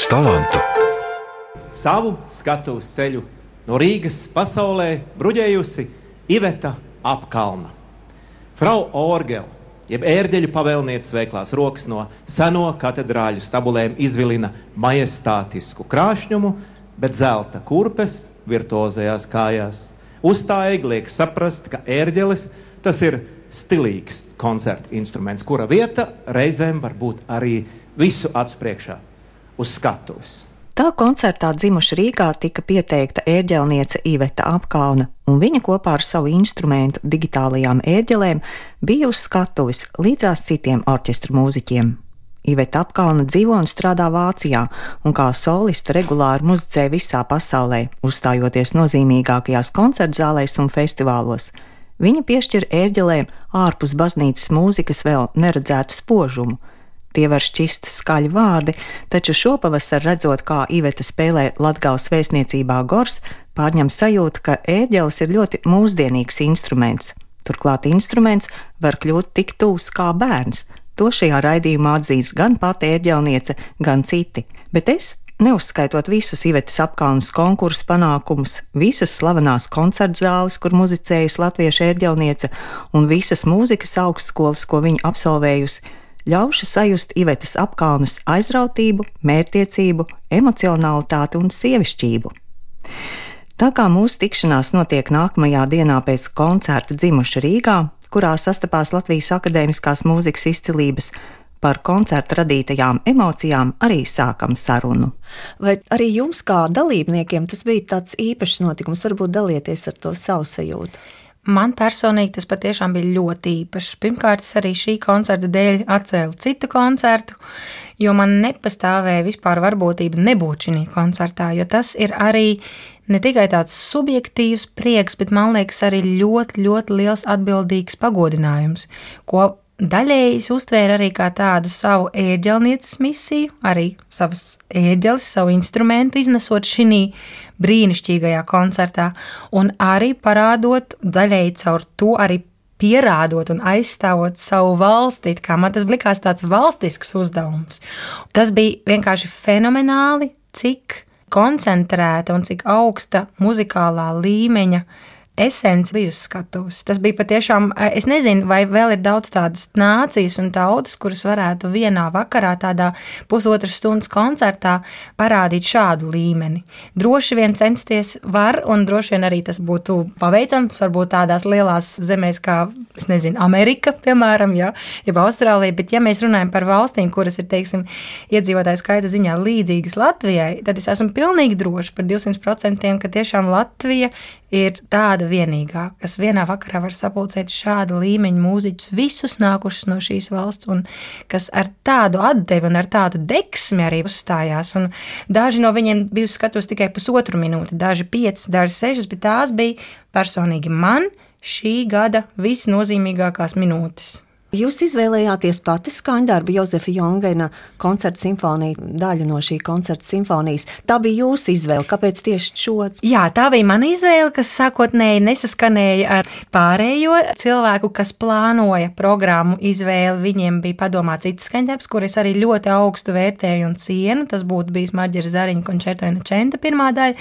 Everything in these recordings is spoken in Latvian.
Mans talantu. Savu skatuves ceļu no Rīgas pasaulē bruģējusi Iveta Apkalna. Frau Orgel, jeb ērģeļu pavēlnieces veiklās rokas no seno katedrāļu stabulēm izvilina majestātisku krāšņumu, bet zelta kurpes virtuozajās kājās. Uz tā egliek saprast, ka ērģelis tas ir stilīgs koncerta instruments, kura vieta reizēm var būt arī visu acu priekšā uz skatuves. Tā koncertā dzimuša Rīgā tika pieteikta ērģelniece Iveta Apkalna, un viņa kopā ar savu instrumentu digitālajām ērģelēm bija uz skatuves līdzās citiem orķestra mūziķiem. Iveta Apkalna dzīvo un strādā Vācijā, un kā soliste regulāri muzicē visā pasaulē, uzstājoties nozīmīgākajās koncertzālēs un festivālos. Viņa piešķir ērģelēm ārpus baznīcas mūzikas vēl neredzētu spožumu. Tie var šķist skaļi vārdi, taču šopavasar redzot, kā Iveta spēlē Latgales vēstniecībā Gors, pārņem sajūta, ka ērģelis ir ļoti mūsdienīgs instruments. Turklāt instruments var kļūt tik tūs kā bērns. To šajā raidījumā atzīs gan pati ērģelniece, gan citi. Bet es Neuzskaitot visus Ivetas apkalnes konkursu panākumus, visas slavenās koncerta zāles, kur muzicējusi latviešu ērģelniece, un visas mūzikas augstskolas, ko viņa absolvējusi, ļaušu sajust Ivetas apkalnes aizrautību, mērķtiecību, emocionalitāti un sievišķību. Tā kā mūsu tikšanās notiek nākamajā dienā pēc koncerta dzimuša Rīgā, kurā sastapās Latvijas akadēmiskās mūzikas izcilības, Par koncerta radītajām emocijām arī sākam sarunu. Vai arī jums, kā dalībniekiem, tas bija tāds īpašs notikums? Varbūt dalieties ar to savu sajūtu. Man personīgi tas patiešām bija ļoti īpašs. Pirmkārt, es arī šī koncerta dēļ atcēlu citu koncertu, jo man nepastāvēja vispār varbūtība nebūt šī koncertā, jo tas ir arī ne tikai tāds subjektīvs prieks, bet man liekas arī ļoti, ļoti liels atbildīgs pagodinājums, ko Daļēji es uztvēru arī kā tādu savu ēģelnieces misiju, arī savas ēģeles, savu instrumentu iznesot šī brīnišķīgajā koncertā, un arī parādot daļēji caur to arī pierādot un aizstāvot savu valsti, man tas likās tāds valstisks uzdevums. Tas bija vienkārši fenomenāli, cik koncentrēta un cik augsta muzikālā līmeņa esence bija uz skatuves. Tas bija patiešām, es nezinu, vai vēl ir daudz tādas nācijas un tautas, kuras varētu vienā vakarā, tādā pusotras stundas koncertā parādīt šādu līmeni. Droši vien censties var, un droši vien arī tas būtu paveicams, varbūt tādās lielās zemēs kā, es nezinu, Amerika, piemēram, ja, jeb Austrālija, bet ja mēs runājam par valstīm, kuras ir, teiksim, iedzīvotāju skaita ziņā līdzīgas Latvijai, tad es esmu pilnīgi droši par 200%, ka tiešām Latvija ir tāda vienīgā, kas vienā vakarā var sapulcēt šāda līmeņa mūziķus, visus nākušus no šīs valsts, un kas ar tādu atdevi un ar tādu deksmi arī uzstājās. Un daži no viņiem bija skatus tikai pusotru minūti, daži piecas, daži sešas, bet tās bija personīgi man šī gada visnozīmīgākās minūtes. Jūs izvēlējāties pati skaņdarbu Jozefa Jongena koncerta simfoniju, daļu no šī koncerta simfonijas. Tā bija jūsu izvēle. Kāpēc tieši šo? Jā, tā bija mana izvēle, kas sākotnēji nesaskanēja ar pārējo cilvēku, kas plānoja programmu izvēli. Viņiem bija padomāts cits skaņdarbs, kur es arī ļoti augstu vērtēju un cienu. Tas būtu bijis Marģers Zariņa koncerta Čenta pirmā daļa.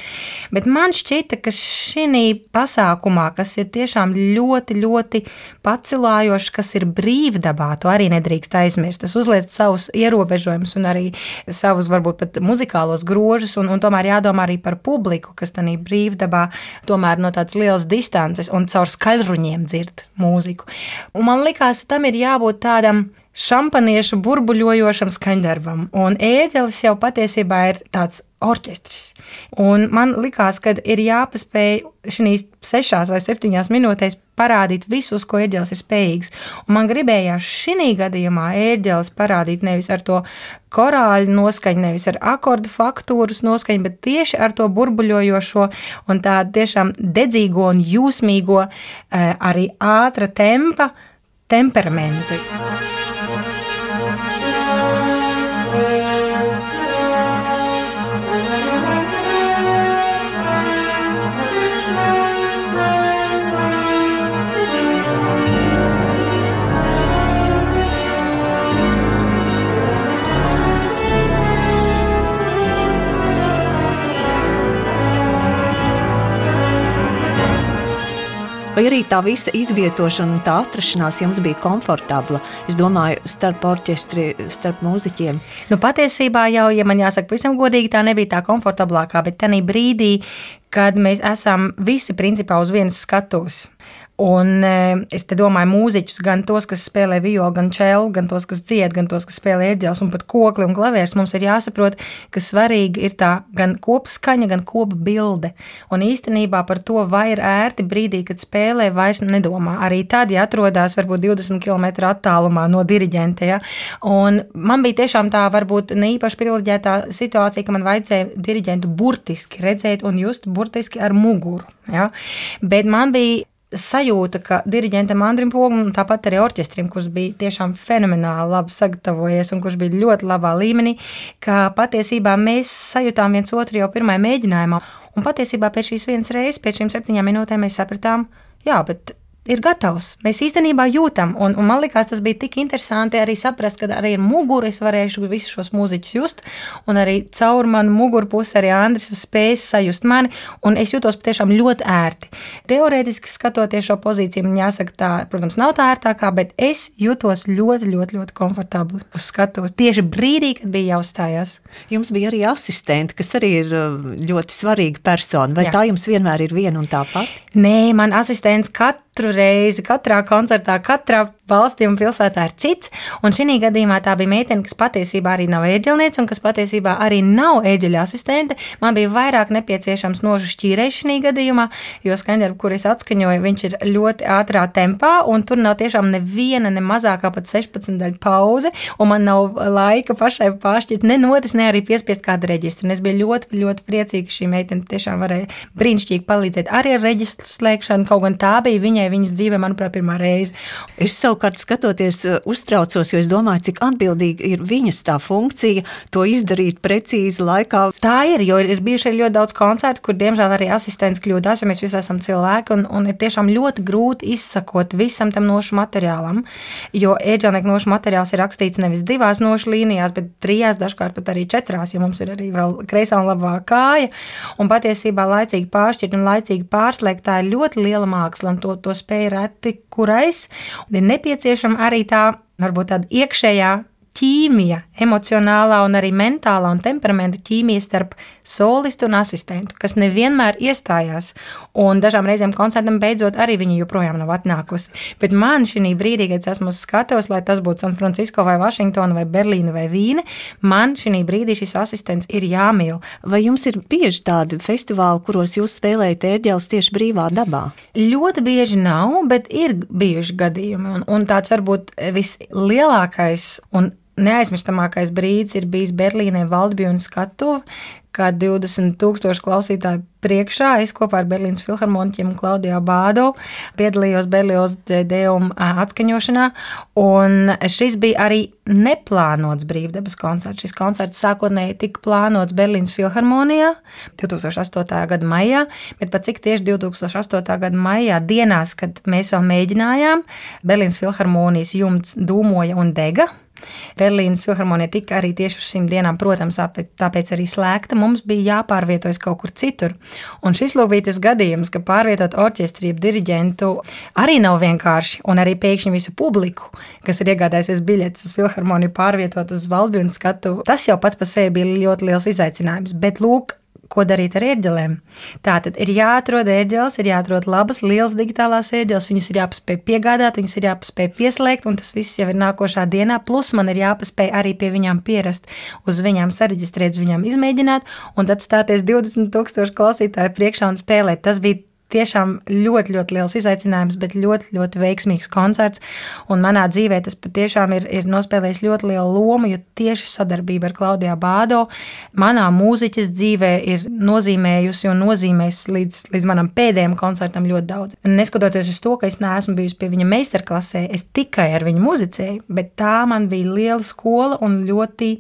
Bet man šķita, ka šī pasākumā, kas ir tiešām ļoti, ļoti pacilājošs, kas ir brīvs, brīvdabā to arī nedrīkst aizmirst. Tas uzliek savus ierobežojumus un arī savus, varbūt pat muzikālos grožus, un, un tomēr jādomā arī par publiku, kas tādā brīvdabā tomēr no tādas lielas distances un caur skaļruņiem dzird mūziku. Un man likās, tam ir jābūt tādam šampaniešu burbuļojošam skaņdarbam. Un ēdelis jau patiesībā ir tāds orķestris. Un man likās, ka ir jāpaspēj šīs sešās vai septiņās minūtēs parādīt visus, ko ēdelis ir spējīgs. Un man gribējās šī gadījumā ēdelis parādīt nevis ar to korāļu noskaņu, nevis ar akordu faktūras noskaņu, bet tieši ar to burbuļojošo un tādu tiešām dedzīgo un jūsmīgo, eh, arī ātra tempa temperamentu. Vai arī tā visa izvietošana un tā atrašanās jums bija komfortabla? Es domāju, starp orķestri, starp mūziķiem. Nu, patiesībā jau, ja man jāsaka, pavisam godīgi, tā nebija tā komfortablākā, bet tajā brīdī, kad mēs esam visi principā uz vienas skatuves. Un e, es te domāju, mūziķus, gan tos, kas spēlē violi, gan čēlu, gan tos, kas dzied, gan tos, kas spēlē ērģeles un pat kokli un klavierus. Mums ir jāsaprot, ka svarīgi ir tā gan kopskaņa, gan kopa bilde. Un īstenībā par to, vai ir ērti brīdī, kad spēlē, vairs nedomā. Arī tad, ja atrodas varbūt 20 km attālumā no diriģenta. Ja? Un man bija tiešām tā varbūt ne īpaši privileģētā situācija, ka man vajadzēja diriģentu burtiski redzēt un just burtiski ar muguru. Ja? Bet man bija sajūta, ka diriģentam Andrim Pogam, tāpat arī orķestrim, kurš bija tiešām fenomenāli labi sagatavojies un kurš bija ļoti labā līmenī, ka patiesībā mēs sajūtām viens otru jau pirmajā mēģinājumā. Un patiesībā pēc šīs vienas reizes, pēc šīm septiņām minūtēm, mēs sapratām, jā, bet ir gatavs. Mēs īstenībā jūtam, un, un man liekas, tas bija tik interesanti arī saprast, ka arī ar muguru es varēšu visus šos mūziķus just, un arī caur manu muguru pusi arī Andris spējas sajust mani, un es jūtos patiešām ļoti ērti. Teorētiski skatoties šo pozīciju, man jāsaka, tā, protams, nav tā ērtākā, bet es jūtos ļoti, ļoti, ļoti komfortabli uz skatuves tieši brīdī, kad bija jāuzstājās. Jums bija arī asistenti, kas arī ir uh, ļoti svarīga persona. Vai Jā. tā jums vienmēr ir viena un tā pati? Nē, man asistents katru reizi, katrā koncertā, katrā valstī un pilsētā ir cits. Un šī gadījumā tā bija meitene, kas patiesībā arī nav ēģelniece un kas patiesībā arī nav ēģeļa asistente. Man bija vairāk nepieciešams nožu šķīrēs šī gadījumā, jo skaņdarbu, kur es atskaņoju, viņš ir ļoti ātrā tempā, un tur nav tiešām neviena, ne mazākā pat 16 daļa pauze, un man nav laika pašai pāršķirt ne notis, ne arī piespiest kādu reģistru. Un es biju ļoti, ļoti priecīga, ka šī meitene tiešām varēja brīnišķīgi palīdzēt arī ar reģistru slēgšanu, kaut gan tā bija viņai viņas dzīvē, manuprāt, pirmā reize. Es savukārt skatoties, eh, uztraucos, jo es domāju, cik atbildīga ir viņas tā funkcija to izdarīt precīzi laikā. Tā ir, jo ir bijuši ļoti daudz koncertu, kur diemžēl arī asistents kļūdās, jo mēs visi esam cilvēki un, un ir tiešām ļoti grūti izsakot visam tam nošu materiālam, jo ēģelnieku nošu materiāls ir rakstīts nevis divās nošu līnijās, bet trijās, dažkārt pat arī četrās, jo mums ir arī vēl kreisā un labā kāja, un patiesībā laicīgi pāršķirt un laicīgi pārslēgt, tā ir ļoti liela māksla, un to, to spēja reti kurais, ir nepieciešama arī tā, varbūt tāda iekšējā ķīmija, emocionālā un arī mentālā un temperamentu ķīmija starp solistu un asistentu, kas nevienmēr iestājās. Un dažām reizēm koncertam beidzot arī viņa joprojām nav atnākusi. Bet man šī brīdī, kad es esmu skatos, lai tas būtu San Francisco vai Vašingtona vai Berlīna vai Vīne, man šī brīdī šis asistents ir jāmīl. Vai jums ir bieži tādi festivāli, kuros jūs spēlējat ērģeles tieši brīvā dabā? Ļoti bieži nav, bet ir bijuši gadījumi. Un, un tāds varbūt vislielākais un neaizmirstamākais brīdis ir bijis Berlīnē Valdbjūnas skatuve, kā 20,000 klausītāju priekšā. Es kopā ar Berlīnas filharmoniķiem Klaudijā Bādo piedalījos Berlioz Deum atskaņošanā, un šis bija arī neplānots brīvdabas koncerts. Šis koncerts sākotnēji tika plānots Berlīnas filharmonijā 2008. gada maijā, bet pat cik tieši 2008. gada maijā dienās, kad mēs vēl mēģinājām, Berlīnas filharmonijas jumts dūmoja un dega. Berlīnas filharmonija tika arī tieši uz šīm dienām, protams, tāpēc arī slēgta. Mums bija jāpārvietojas kaut kur citur. Un šis lūk bija tas gadījums, ka pārvietot orķestri, diriģentu arī nav vienkārši. Un arī pēkšņi visu publiku, kas ir iegādājusies biļetes uz filharmoniju, pārvietot uz Valdbjūnu skatu, tas jau pats par sevi bija ļoti liels izaicinājums. Bet lūk, ko darīt ar ērģelēm. Tā tad ir jāatrod ērģeles, ir jāatrod labas, lielas digitālās ērģeles, viņas ir jāpaspēj piegādāt, viņas ir jāpaspēj pieslēgt, un tas viss jau ir nākošā dienā. Plus man ir jāpaspēj arī pie viņām pierast, uz viņām sareģistrēt, uz viņām izmēģināt, un tad stāties 20,000 klausītāju priekšā un spēlēt. Tas bija tiešām ļoti, ļoti liels izaicinājums, bet ļoti, ļoti veiksmīgs koncerts. Un manā dzīvē tas patiešām ir, ir nospēlējis ļoti lielu lomu, jo tieši sadarbība ar Klaudiju Bādo manā mūziķis dzīvē ir nozīmējusi un nozīmēs līdz, līdz manam pēdējam koncertam ļoti daudz. Neskatoties uz to, ka es neesmu bijusi pie viņa meistarklasē, es tikai ar viņu muzicēju, bet tā man bija liela skola un ļoti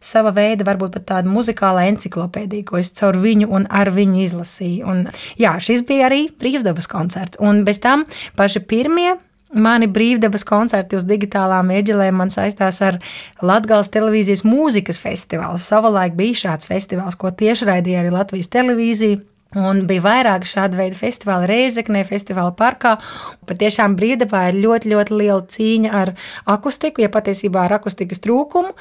sava veida, varbūt pat tāda muzikāla encyklopēdija, ko es caur viņu un ar viņu izlasīju. Un, jā, šis bija arī brīvdabas koncerts. Un bez tam paši pirmie Mani brīvdabas koncerti uz digitālām ieģelēm man saistās ar Latvijas televīzijas mūzikas festivālu. Savulaik bija šāds festivāls, ko tiešraidīja arī Latvijas televīzija. Un bija vairāk šādu veidu festivāli Reizeknē, festivāla parkā. Patiešām brīvdabā ir ļoti, ļoti liela cīņa ar akustiku, ja patiesībā ar akustikas trūkumu,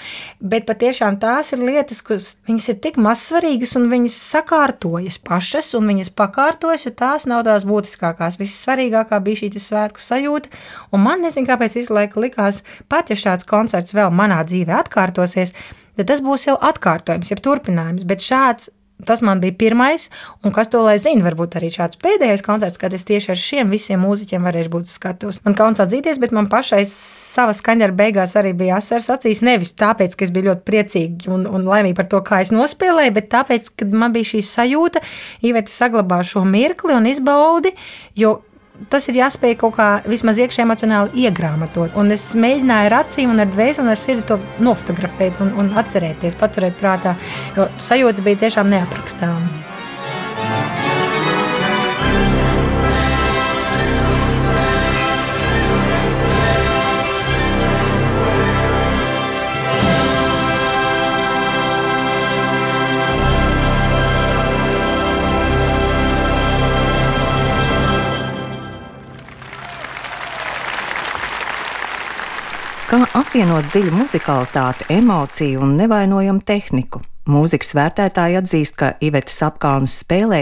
bet patiešām tās ir lietas, kas viņas ir tik mazsvarīgas un viņas sakārtojas pašas un viņas pakārtojas, jo tās nav tās būtiskākās. Vissvarīgākā bija šī svētku sajūta, un man nezinu, kāpēc visu laiku likās, pat ja šāds koncerts vēl manā dzīvē atkārtosies, tad tas būs jau atkārtojums, jau turpinājums, bet šāds Tas man bija pirmais, un kas to lai zina, varbūt arī šāds pēdējais koncerts, kad es tieši ar šiem visiem mūziķiem varēšu būt skatos. Man kauns atzīties, bet man pašai sava skaņa beigās arī bija asars acīs. Nevis tāpēc, ka es biju ļoti priecīga un, un laimīga par to, kā es nospēlēju, bet tāpēc, ka man bija šī sajūta, Iveta saglabā šo mirkli un izbaudi, jo tas ir jāspēj kaut kā vismaz iekšā emocionāli iegrāmatot. Un es mēģināju ar acīm un ar dvēseli un ar sirdi to nofotografēt un, un atcerēties, paturēt prātā, jo sajūta bija tiešām neaprakstāma. Apvienot dziļu muzikalitāti, emociju un nevainojamu tehniku. Mūzikas vērtētāji atzīst, ka Ivetas apkalnes spēlē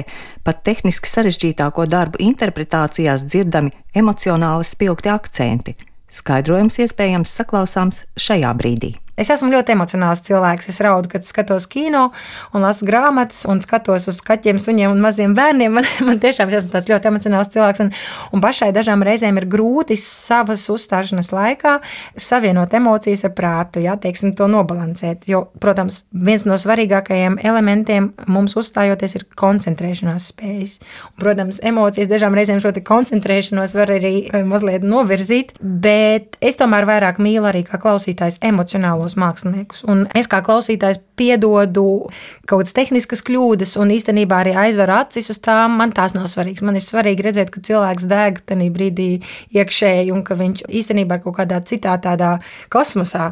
pat tehniski sarežģītāko darbu interpretācijās dzirdami emocionāli spilgti akcenti. Skaidrojums iespējams saklausāms šajā brīdī. Es esmu ļoti emocionāls cilvēks. Es raudu, kad skatos kino un lasu grāmatas un skatos uz kaķiem, suņiem un maziem bērniem. Man, man tiešām esmu tāds ļoti emocionāls cilvēks. Un, un pašai dažām reizēm ir grūti savas uzstāšanās laikā savienot emocijas ar prātu, jā, teiksim, to nobalansēt. Jo, protams, viens no svarīgākajiem elementiem mums uzstājoties ir koncentrēšanās spējas. Un, protams, emocijas dažām reizēm šo koncentrēšanos var arī eh, mazliet novirzīt, bet es tomēr vairāk mīlu arī kā klausītājs emocionālo profesionālos māksliniekus. Un es kā klausītājs piedodu kaut kādas tehniskas kļūdas un īstenībā arī aizveru acis uz tām. Man tās nav svarīgas. Man ir svarīgi redzēt, ka cilvēks deg tajā brīdī iekšēji un ka viņš īstenībā ir kaut kādā citā tādā kosmosā.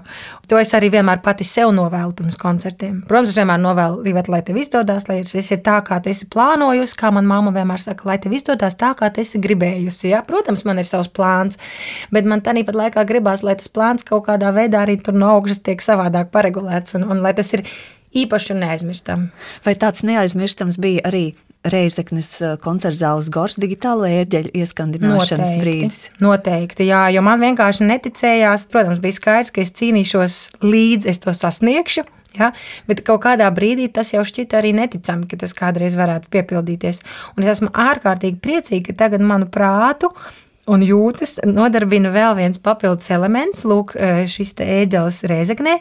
To es arī vienmēr pati sev novēlu pirms koncertiem. Protams, es vienmēr novēlu, Līvet, lai tev izdodas, lai viss ir tā, kā tu esi plānojusi, kā manā mamma vienmēr saka, lai tev izdodas tā, kā tu esi gribējusi. Ja? Protams, man ir savs plāns, bet man tāpat laikā gribās, lai tas plāns kaut kādā veidā arī tur no augšas tiek savādāk paregulēts un, un lai tas ir īpaši un neaizmirstam. Vai tāds neaizmirstams bija arī Reizeknas uh, koncerta zāles gors digitālo ērģeļu ieskandināšanas noteikti, brīdis. Noteikti, jā, jo man vienkārši neticējās. Protams, bija skaidrs, ka es cīnīšos līdz es to sasniegšu. Ja? Bet kaut kādā brīdī tas jau šķita arī neticami, ka tas kādreiz varētu piepildīties. Un es esmu ārkārtīgi priecīga, ka tagad manu prātu Un jūtas nodarbina vēl viens papildus elements, lūk, e, šis ēģelis reizeknē.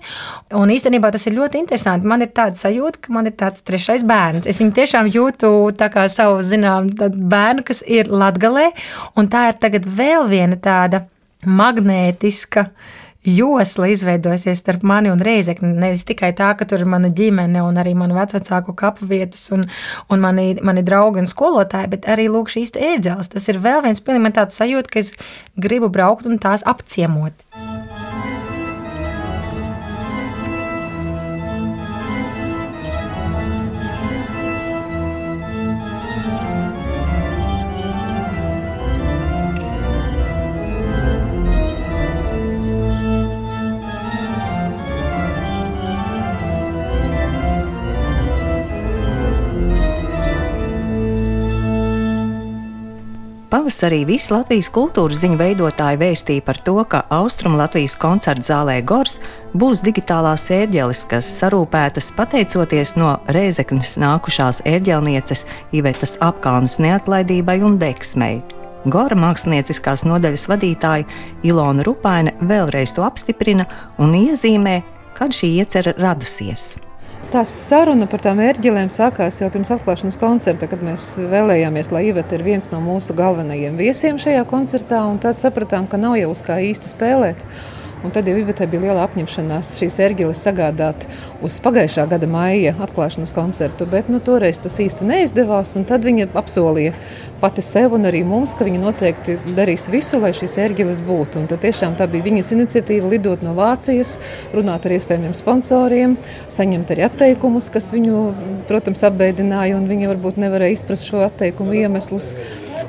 Un īstenībā tas ir ļoti interesanti. Man ir tāda sajūta, ka man ir tāds trešais bērns. Es viņu tiešām jūtu tā kā savu, zinām, bērnu, kas ir latgalē, un tā ir tagad vēl viena tāda magnētiska uh, josla izveidojusies starp mani un reizekni. Nevis tikai tā, ka tur ir mana ģimene un arī manu vecāku kapu vietas un, un mani, mani draugi un skolotāji, bet arī lūk šīs ērģeles. Tas ir vēl viens pilnīgi tāds sajūta, ka es gribu braukt un tās apciemot. Pavasarī visi Latvijas kultūras ziņu veidotāji vēstīja par to, ka Austrum Latvijas koncerta zālē Gors būs digitālās ērģeles, kas sarūpētas pateicoties no Rēzeknes nākušās ērģelnieces Ivetas apkalnes neatlaidībai un deksmei. Gora mākslinieckās nodaļas vadītāja Ilona Rupaine vēlreiz to apstiprina un iezīmē, kad šī iecerē radusies. Tā saruna par tām ērģelēm sākās jau pirms atklāšanas koncerta, kad mēs vēlējāmies, lai Iveta ir viens no mūsu galvenajiem viesiem šajā koncertā. Tad sapratām, ka nav jau uz kā īsti spēlēt. Un tad jau Ivetē bija liela apņemšanās šīs ērģeles sagādāt uz pagājušā gada maija atklāšanas koncertu, bet nu, toreiz tas īsti neizdevās. Tad viņa apsolīja pati sev un arī mums, ka viņa noteikti darīs visu, lai šīs ērģeles būtu. Un tad tiešām tā bija viņas iniciatīva lidot no Vācijas, runāt ar iespējamiem sponsoriem, saņemt arī atteikumus, kas viņu, protams, apbeidināja, un viņa varbūt nevarēja izprast šo atteikumu iemeslus.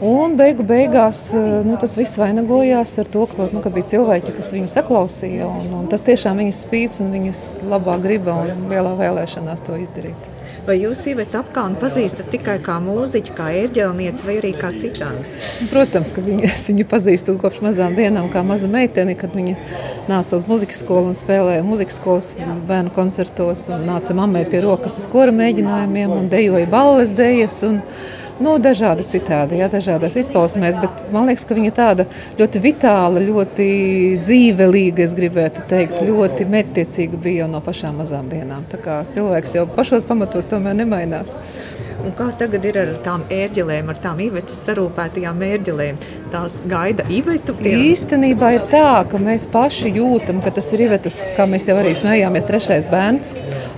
Un beigu beigās nu, tas viss vainagojās ar to, ka, nu, ka bija cilvēki, kas viņu saklausīja. Un, un tas tiešām viņas spīdus un viņas labā griba un lielā vēlēšanās to izdarīt. Vai jūs Iveta apkalnu pazīstat tikai kā mūziķi, kā ērģelnieci vai arī kā citādi? Protams, ka viņu, es viņu pazīstu kopš mazām dienām, kā mazu meiteni, kad viņa nāca uz muzikas skolu un spēlēja muzikas skolas bērnu koncertos un nāca mammai pie rokas uz kora mēģinājumiem un dejoja balles dejas. Un, nu, dažādi citādi, jā, dažādās izpausmēs. Bet man liekas, ka viņa tāda ļoti vitāla, ļoti dzīvelīga, es gribētu teikt, ļoti mērķtiecīga bija jau no pašām mazām dienām. Tā kā cilvēks jau pašos pamatos tomēr nemainās. Un kā tagad ir ar tām ērģelēm, ar tām īvetes sarūpētajām ērģelēm? Tās gaida īvetu. Pie... Īstenībā ir tā, ka mēs paši jūtam, ka tas ir īvetes, kā mēs jau arī smējāmies, trešais bērns.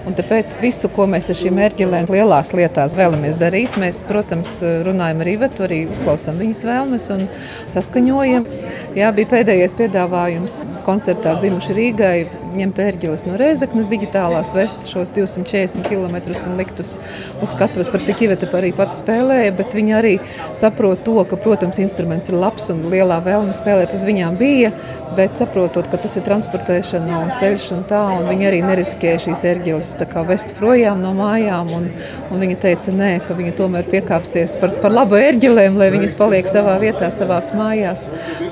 Un tāpēc visu, ko mēs ar šīm ērģelēm lielās lietās vēlamies darīt, mēs, protams, runājam ar īvetu, arī uzklausām viņas vēlmes un saskaņojam. Jā, bija pēdējais piedāvājums koncertā dzimuši Rīgai ņemt ērģeles no Reizeknas digitālās, vest šos 240 km un likt uz, uz skatuves, par cik Iveta arī pati spēlēja, bet viņa arī saprot to, ka, protams, instruments ir labs un lielā vēlme spēlēt uz viņām bija, bet saprotot, ka tas ir transportēšana un ceļš un tā, un viņa arī neriskēja šīs ērģeles vest projām no mājām, un, un viņa teica, nē, ka viņa tomēr piekāpsies par, par labu ērģelēm, lai viņas paliek savā vietā, savās mājās.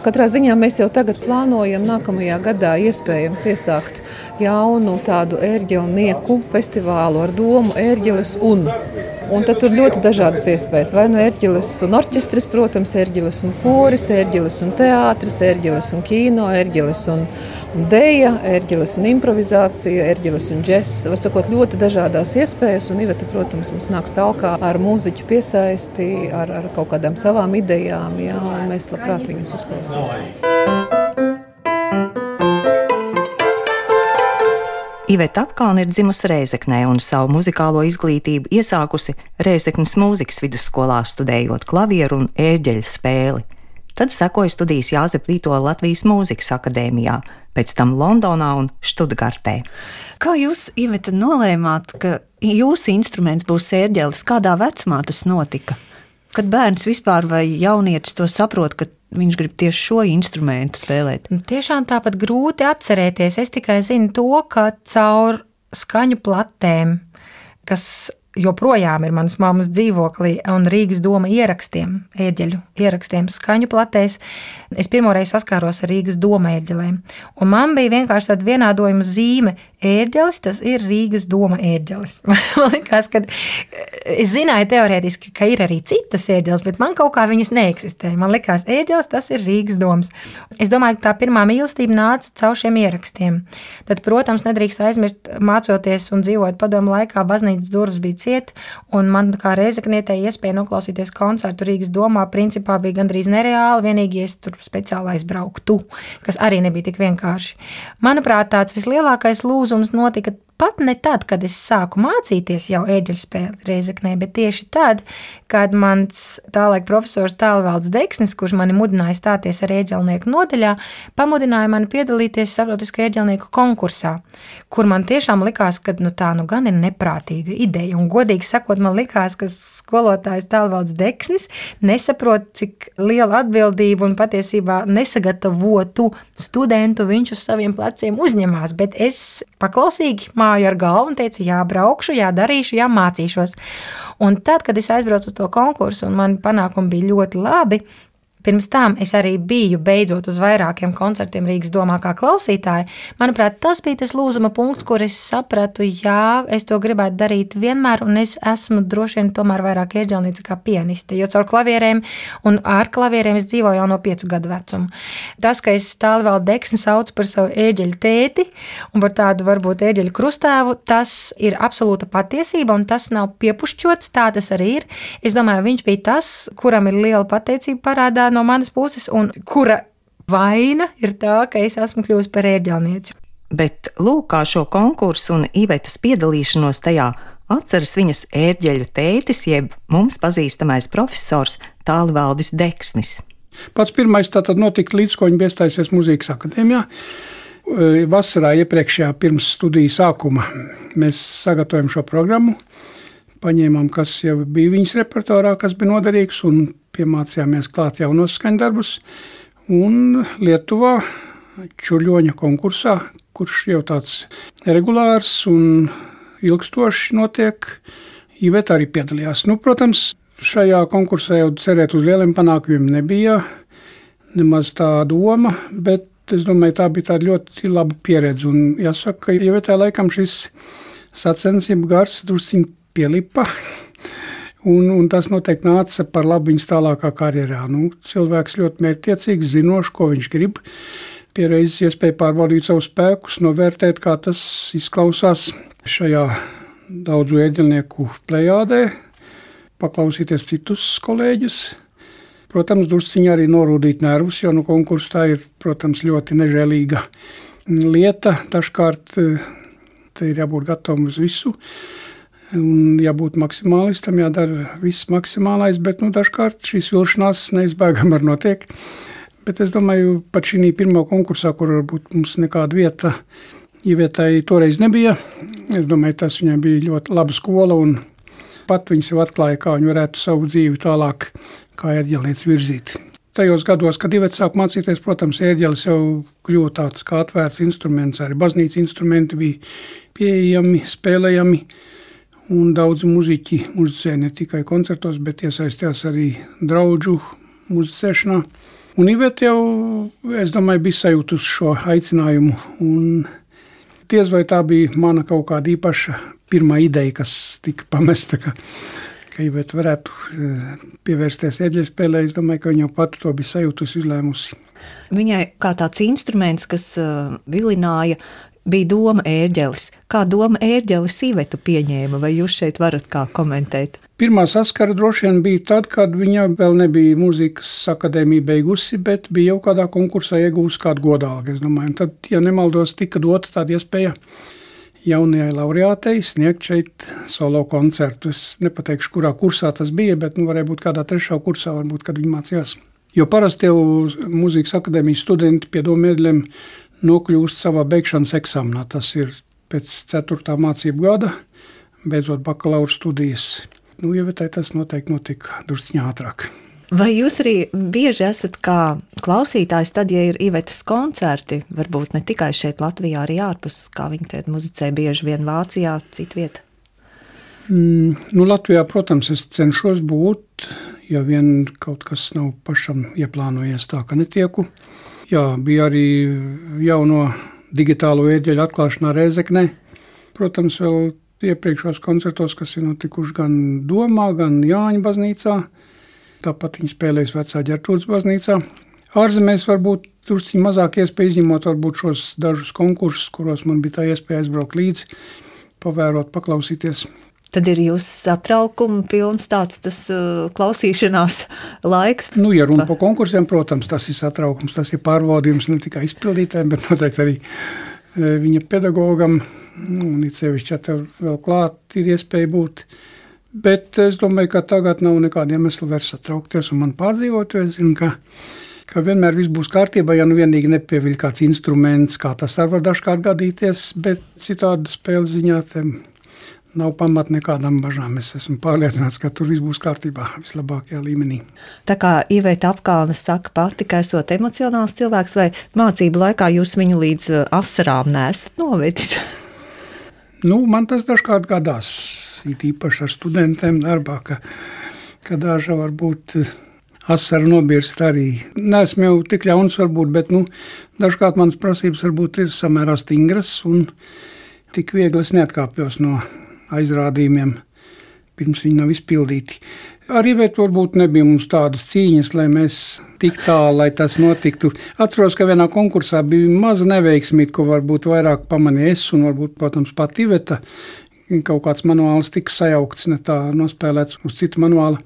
Katrā ziņā mēs jau tagad plānojam nākamajā gadā iespējams iesākt sākt jaunu tādu ērģelnieku festivālu ar domu ērģeles un. Un tad tur ļoti dažādas iespējas. Vai nu ērģeles un orķestris, protams, ērģeles un koris, ērģeles un teātris, ērģeles un kino, ērģeles un, un deja, ērģeles un improvizācija, ērģeles un džess. Var sakot, ļoti dažādas iespējas. Un Iveta, protams, mums nāks talkā ar mūziķu piesaisti, ar, ar kaut kādām savām idejām, jā, un mēs labprāt viņas uzklausīsim. Iveta Apkalna ir dzimusi Reizeknē un savu muzikālo izglītību iesākusi Reizeknas mūzikas vidusskolā, studējot klavieru un ērģeļu spēli. Tad sekoja studijas Jāzep Vītola Latvijas Mūzikas akadēmijā, pēc tam Londonā un Študgartē. Kā jūs, Iveta, nolēmāt, ka jūsu instruments būs ērģelis? Kādā vecumā tas notika? Kad bērns vispār vai jaunietis to saprot, ka viņš grib tieši šo instrumentu spēlēt. Nu, tiešām tāpat grūti atcerēties. Es tikai zinu to, ka caur skaņu platēm, kas joprojām ir manas mammas dzīvoklī un Rīgas doma ierakstiem, ērģeļu ierakstiem, skaņu platēs. Es pirmoreiz saskāros ar Rīgas doma ērģelēm. Un man bija vienkārši tāda vienādojuma zīme. Ērģelis, tas ir Rīgas doma ērģelis. man liekas, ka es zināju teorētiski, ka ir arī citas ērģeles, bet man kaut kā viņas neeksistē. Man liekas, ērģelis tas ir Rīgas domas. Es domāju, ka tā pirmā mīlestība nāca caur šiem ierakstiem. Tad, protams, nedrīkst aizmirst, mācoties un dzīvot padomu laikā, baznīcas durvis bija ciet, un man kā reizeknietēji iespēja noklausīties koncertu Rīgas domā, principā bija gandrīz nereāli, vienīgi es tur speciāli aizbrauktu, kas arī nebija tik vienkārši. Manuprāt, tāds vislielākais lūzums notika Pat ne tad, kad es sāku mācīties jau eģeļu spēli Reizeknē, bet tieši tad, kad mans tālaik profesors Tālvalds Deksnis, kurš mani mudināja stāties ar eģelnieku nodaļā, pamudināja mani piedalīties starptautiskā eģelnieku konkursā, kur man tiešām likās, ka nu, tā nu gan ir neprātīga ideja. Un godīgi sakot, man likās, ka skolotājs Tālvalds Deksnis nesaprot, cik liela atbildība un patiesībā nesagatavotu studentu viņš uz saviem pleciem uzņemās, bet es paklausīgi māju ar galvu un teicu, jā, braukšu, jā, darīšu, jā, mācīšos. Un tad, kad es aizbraucu uz to konkursu un man panākumi bija ļoti labi, Pirms tam es arī biju beidzot uz vairākiem koncertiem Rīgas domā kā klausītāja. Manuprāt, tas bija tas lūzuma punkts, kur es sapratu, jā, es to gribētu darīt vienmēr, un es esmu droši vien tomēr vairāk ieģelnīca kā pianiste, jo caur klavierēm un ar klavierēm es dzīvoju jau no piecu gadu vecuma. Tas, ka es tālu vēl deksni saucu par savu ēģeļu tēti un par tādu varbūt ēģeļu krustāvu, tas ir absolūta patiesība, un tas nav piepušķots, tā tas arī ir. Es domāju, viņš bija tas, kuram ir liela pateicība parādā no manas puses, un kura vaina ir tā, ka es esmu kļuvusi par ērģelnieci. Bet lūk, kā šo konkursu un Ivetas piedalīšanos tajā atceras viņas ērģeļu tētis, jeb mums pazīstamais profesors Tālvaldis Deksnis. Pats pirmais tātad notika līdz, ko viņa bija iestājusies Mūzikas akadēmijā. Vasarā iepriekšējā pirms studiju sākuma mēs sagatavojam šo programmu, paņēmām, kas jau bija viņas repertuārā, kas bija noderīgs, un piemācījāmies klāt jaunos skaņdarbus. Un Lietuvā Čurļoņa konkursā, kurš jau tāds regulārs un ilgstoši notiek, Iveta arī piedalījās. Nu, protams, šajā konkursā jau cerēt uz lieliem panākumiem nebija nemaz tā doma, bet es domāju, tā bija tāda ļoti laba pieredze. Un jāsaka, ka Ivetā laikam šis sacensību gars drusciņ pielipa. Un, un tas noteikti nāca par labu viņas tālākā karjerā. Nu, cilvēks ļoti mērķiecīgs, zinošs, ko viņš grib. Pieredzējis iespēju pārbaudīt savus spēkus, novērtēt, kā tas izklausās šajā daudzu ēģelnieku plējādē, paklausīties citus kolēģus. Protams, drusciņā arī norūdīt nervus, jo nu, konkurss tā ir, protams, ļoti nežēlīga lieta. Dažkārt eh, te ir jābūt gatavam uz visu. Un jābūt maksimālistam, jādara viss maksimālais, bet nu, dažkārt šīs vilšanās neizbēgami var notiek. Bet es domāju, pat šī pirmā konkursā, kur varbūt mums nekāda vieta ievietai toreiz nebija, es domāju, tas viņai bija ļoti laba skola pat viņas jau atklāja, kā viņi varētu savu dzīvi tālāk, kā ērģelniec virzīt. Tajos gados, kad divi sāk mācīties, protams, ērģelis jau kļuva tāds kā atvērts instruments, arī baznīcas instrumenti bija pieejami, spēlējami. Un daudzi muzeķi muzicēja ne tikai koncertos, bet iesaistījās arī draugu muzicēšanā. Un Iveta jau, es domāju, bija sajūtusi šo aicinājumu. Un diez vai tā bija mana kaut kāda īpaša pirmā ideja, kas tika pamesta. Ka, ka Iveta varētu eh, pievērsties eģeļu spēlē, es domāju, ka viņa jau pati to bija sajūtusi, izlēmusi. Viņai kā tāds instruments, kas uh, vilināja, bija doma ērģelis. Kā doma ērģelis īvetu pieņēma, vai jūs šeit varat kā komentēt? Pirmā saskara droši vien bija tad, kad viņa vēl nebija mūzikas akadēmija beigusi, bet bija jau kādā konkursā iegūst kādu godālu. Es domāju, tad, ja nemaldos, tika dota tāda iespēja jaunajai laureātei sniegt šeit solo koncertu. Es nepateikšu, kurā kursā tas bija, bet nu, varēja būt kādā trešā kursā, varbūt, kad viņi mācījās. Jo parasti jau mūzikas akadēmijas studenti pie domēļiem nokļūst savā beigšanas eksāmenā. Tas ir pēc 4. mācību gada, beidzot bakalaura studijas. Nu, Ievitai tas noteikti notika drusciņā ātrāk. Vai jūs arī bieži esat kā klausītājs, tad, ja ir ievetas koncerti, varbūt ne tikai šeit, Latvijā, arī ārpus, kā viņi te muzicē, bieži vien Vācijā, citvietā? Mm, nu, Latvijā, protams, es cenšos būt, ja vien kaut kas nav pašam ieplānojies tā, ka netieku. Jā, bija arī jauno digitālo ieģeļu atklāšanā Rēzeknē. Protams, vēl iepriekšējos koncertos, kas ir notikuši gan Domā, gan Jāņa baznīcā. Tāpat viņi spēlēs vecā ģertrūdas baznīcā. Ārzemēs varbūt drusciņ mazāk iespēja izņemot varbūt šos dažus konkursus, kuros man bija tā iespēja aizbraukt līdzi, pavērot, paklausīties. Tad ir jūsu satraukuma pilns tāds tas, uh, klausīšanās laiks. Nu, ja runa par konkursiem, protams, tas ir satraukums, tas ir pārbaudījums ne tikai izpildītājiem, bet noteikti arī uh, viņa pedagogam. Nu, un it sevišķi, ja tev vēl klāt ir iespēja būt. Bet es domāju, ka tagad nav nekāda iemesla vairs satraukties un man pārdzīvot, jo es zinu, ka, ka vienmēr viss būs kārtībā, ja nu vienīgi nepieviļ kāds instruments, kā tas var dažkārt gadīties, bet citādi spēles ziņā tiem nav pamata nekādām bažām. Es esmu pārliecināts, ka tur viss būs kārtībā, vislabākajā līmenī. Tā kā Iveita apkalna saka pati, ka esot emocionāls cilvēks, vai mācību laikā jūs viņu līdz uh, asarām nesat novedis? Nu, man tas dažkārt gadās, it īpaši ar studentiem darbā, ka, ka daža varbūt uh, asaru nobirst arī. Nesmu jau tik ļauns varbūt, bet nu, dažkārt manas prasības varbūt ir samērā stingras un tik viegli es neatkāpjos no aizrādījumiem, pirms viņi nav izpildīti. Arī varbūt nebija mums tādas cīņas, lai mēs tik tālu, lai tas notiktu. Atceros, ka vienā konkursā bija maza neveiksmība, ko varbūt vairāk pamanīja es un varbūt, protams, pat Iveta. Kaut kāds manuāls tika sajaukts, ne tā nospēlēts uz citu manuālu.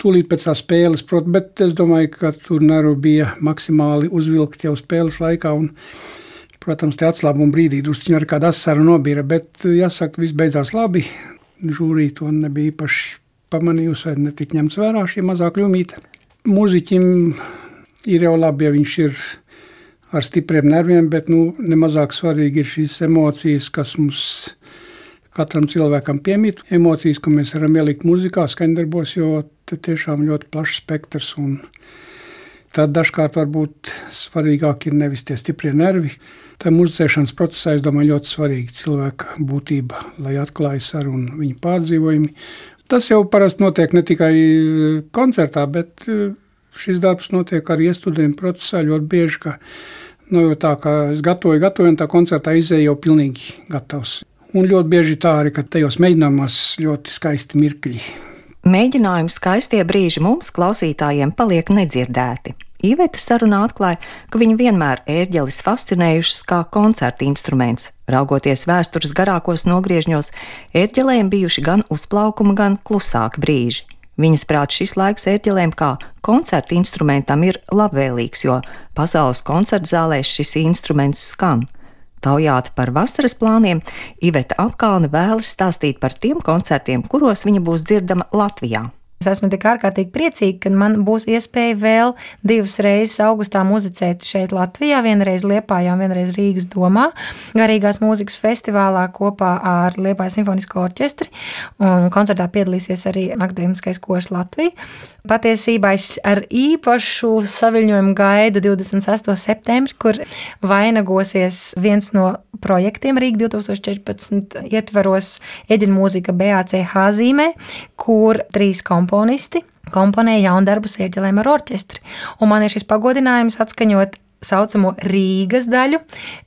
tūlīt pēc tā spēles, prot, bet es domāju, ka tur Naru bija maksimāli uzvilkt jau spēles laikā. Un, protams, tie atslābuma brīdī druskuļi ar kādu asaru nobīra, bet jāsaka, viss beidzās labi. Žūrī to nebija īpaši pamanījusi, vai netika ņemts vērā šī mazā kļūmīte. Mūziķim ir jau labi, ja viņš ir ar stipriem nerviem, bet nu, nemazāk svarīgi ir šīs emocijas, kas mums katram cilvēkam piemīt. Emocijas, ko mēs varam ielikt mūzikā, skaņdarbos, jo te tiešām ļoti plašs spektrs. Tad dažkārt varbūt svarīgāk ir nevis tie stiprie nervi. Tā muzicēšanas procesā, es domāju, ļoti svarīga cilvēka būtība, lai atklājas ar viņu pārdzīvojumi. Tas jau parasti notiek ne tikai koncertā, bet šis darbs notiek arī iestudējuma procesā ļoti bieži. Ka, nu, tā kā es gatavoju, gatavoju, un tā koncertā izēja jau pilnīgi gatavs. Un ļoti bieži tā arī, ka tajos mēģinājumos ļoti skaisti mirkļi. Mēģinājumi skaistie brīži mums, klausītājiem, paliek nedzirdēti. Īveta sarunā atklāja, ka viņa vienmēr ērģelis fascinējušas kā koncerta instruments. Raugoties vēstures garākos nogriežņos, ērģelēm bijuši gan uzplaukuma, gan klusāki brīži. Viņas prāt šis laiks ērģelēm kā koncerta instrumentam ir labvēlīgs, jo pasaules koncerta zālēs šis instruments skan. Taujāta par vasaras plāniem, Iveta Apkalne vēlas stāstīt par tiem koncertiem, kuros viņa būs dzirdama Latvijā. Es esmu tik ārkārtīgi priecīga, ka man būs iespēja vēl divas reizes augustā muzicēt šeit, Latvijā. Vienreiz Liepājā, vienreiz Rīgas domā, garīgās mūzikas festivālā kopā ar Liepājas simfonisko orķestri. Un koncertā piedalīsies arī Akademiskais košs Latvija. Patiesībā es ar īpašu saviņojumu gaidu 26. septembri, kur vainagosies viens no projektiem Rīga 2014 ietveros Eģina mūzika BACH zīmē, kur trīs komponisti komponēja jaunu darbu ieķelēm ar orķestri. Un man ir šis pagodinājums atskaņot saucamo Rīgas daļu,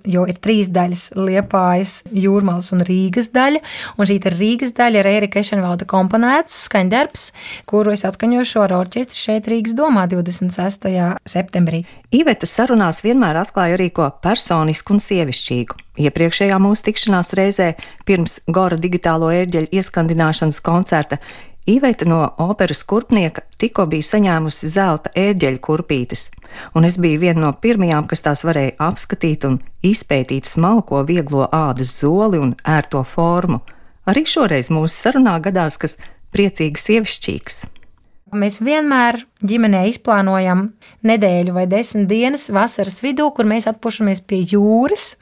jo ir trīs daļas - Liepājas, Jūrmālas un Rīgas daļa. Un šī Rīgas daļa ir Erika Ešenvalda komponēts skaņdarbs, kuru es atskaņošu ar orķestri šeit Rīgas domā 26. septembrī. Iveta sarunās vienmēr atklāja arī ko personisku un sievišķīgu. Iepriekšējā mūsu tikšanās reizē pirms Gora digitālo ērģeļu ieskandināšanas koncerta Īveita no operas kurpnieka tikko bija saņēmusi zelta ērģeļu kurpītes, un es biju viena no pirmajām, kas tās varēja apskatīt un izpētīt smalko, vieglo ādas zoli un ērto formu. Arī šoreiz mūsu sarunā gadās kas priecīgs, sievišķīgs. Mēs vienmēr ģimenē izplānojam nedēļu vai desmit dienas vasaras vidū, kur mēs atpūšamies pie jūras.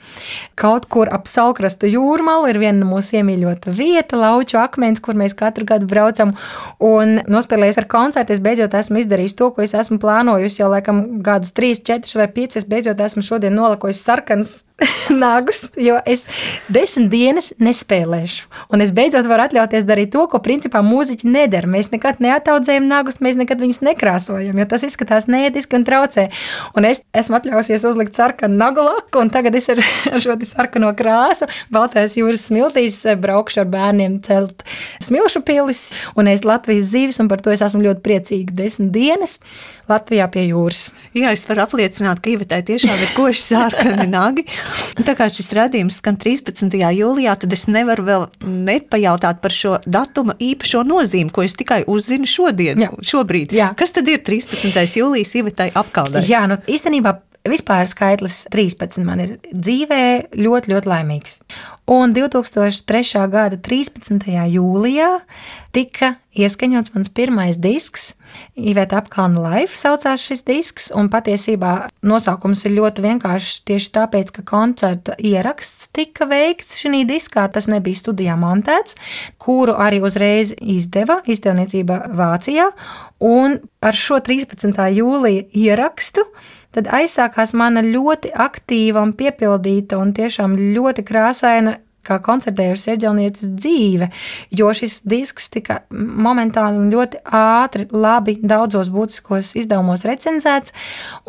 Kaut kur ap salkrastu jūrmalu ir viena mūsu iemīļota vieta, Lauču akmens, kur mēs katru gadu braucam. Un nospēlējot ar koncertu, es beidzot esmu izdarījis to, ko es esmu plānojusi jau laikam gadus, trīs, četrus vai piecus. Es beidzot esmu šodien nolakojis sarkanus nagus, jo es desmit dienas nespēlēšu. Un es beidzot varu atļauties darīt to, ko principā mūziķi nedara. Mēs nekad neataudzējam nagus, mēs nekad viņus nekrāsojam, jo tas izskatās neētiski un traucē. Un es esmu atļausies uzlikt sarkanu nagu laku, un tagad es ar, ar šo sarkano krāsu, Baltijas jūras smiltīs, braukšu ar bērniem celt smilšu pilis un es Latvijas zīves, un par to es esmu ļoti priecīga. Desmit dienas Latvijā pie jūras. Jā, es varu apliecināt, ka Ivetai tiešām ir koši sārkani nagi. Tā kā šis redzējums skan 13. jūlijā, tad es nevaru vēl nepajautāt par šo datumu īpašo nozīmi, ko es tikai uzzinu šodien, Jā. šobrīd. Jā. Kas tad ir 13. jūlijas Ivetai apkaldē? Jā, nu īstenībā Vispār skaitlis 13 man ir dzīvē ļoti, ļoti laimīgs. Un 2003. gada 13. jūlijā tika ieskaņots mans pirmais disks. Iveta apkalna Life saucās šis disks, un patiesībā nosaukums ir ļoti vienkāršs tieši tāpēc, ka koncerta ieraksts tika veikts šī diskā. Tas nebija studijā montēts, kuru arī uzreiz izdeva izdevniecība Vācijā. Un ar šo 13. jūlija ierakstu tad aizsākās mana ļoti aktīva un piepildīta un tiešām ļoti krāsaina kā koncertējušas ieģelnieces dzīve, jo šis disks tika momentāli un ļoti ātri, labi daudzos būtiskos izdevumos recenzēts,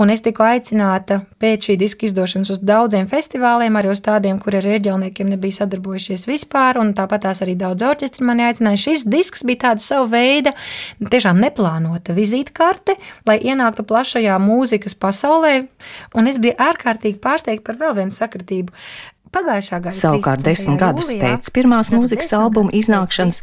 un es tiku aicināta pēc šī diska izdošanas uz daudziem festivāliem, arī uz tādiem, kur ar ieģelniekiem nebija sadarbojušies vispār, un tāpat tās arī daudz orķestri mani aicināja. Šis disks bija tāda sava veida, tiešām neplānota vizītkarte, lai ienāktu plašajā mūzikas pasaulē, un es biju ārkārtīgi pārsteigta par vēl vienu sakritību Pagājušā gada Savukārt 13. desmit gadus jūlijā, pēc pirmās mūzikas albuma iznākšanas,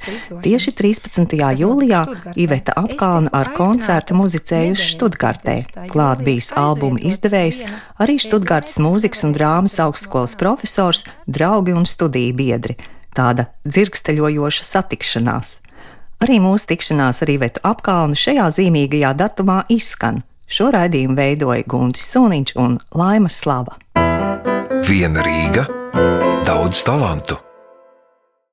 tieši 13. jūlijā. Iveta Apkalna ar koncertu nedēļas Študgartē. 15. Klāt bijis albuma izdevējs, arī Študgartas mūzikas un drāmas augstskolas profesors, draugi un studiju biedri. Tāda dzirksteļojoša satikšanās. Arī mūsu tikšanās ar Ivetu Apkalnu šajā zīmīgajā datumā izskan. Šo raidījumu veidoja Guntis Suniņš un Laima Slava. Viena Rīga, daudz talantu.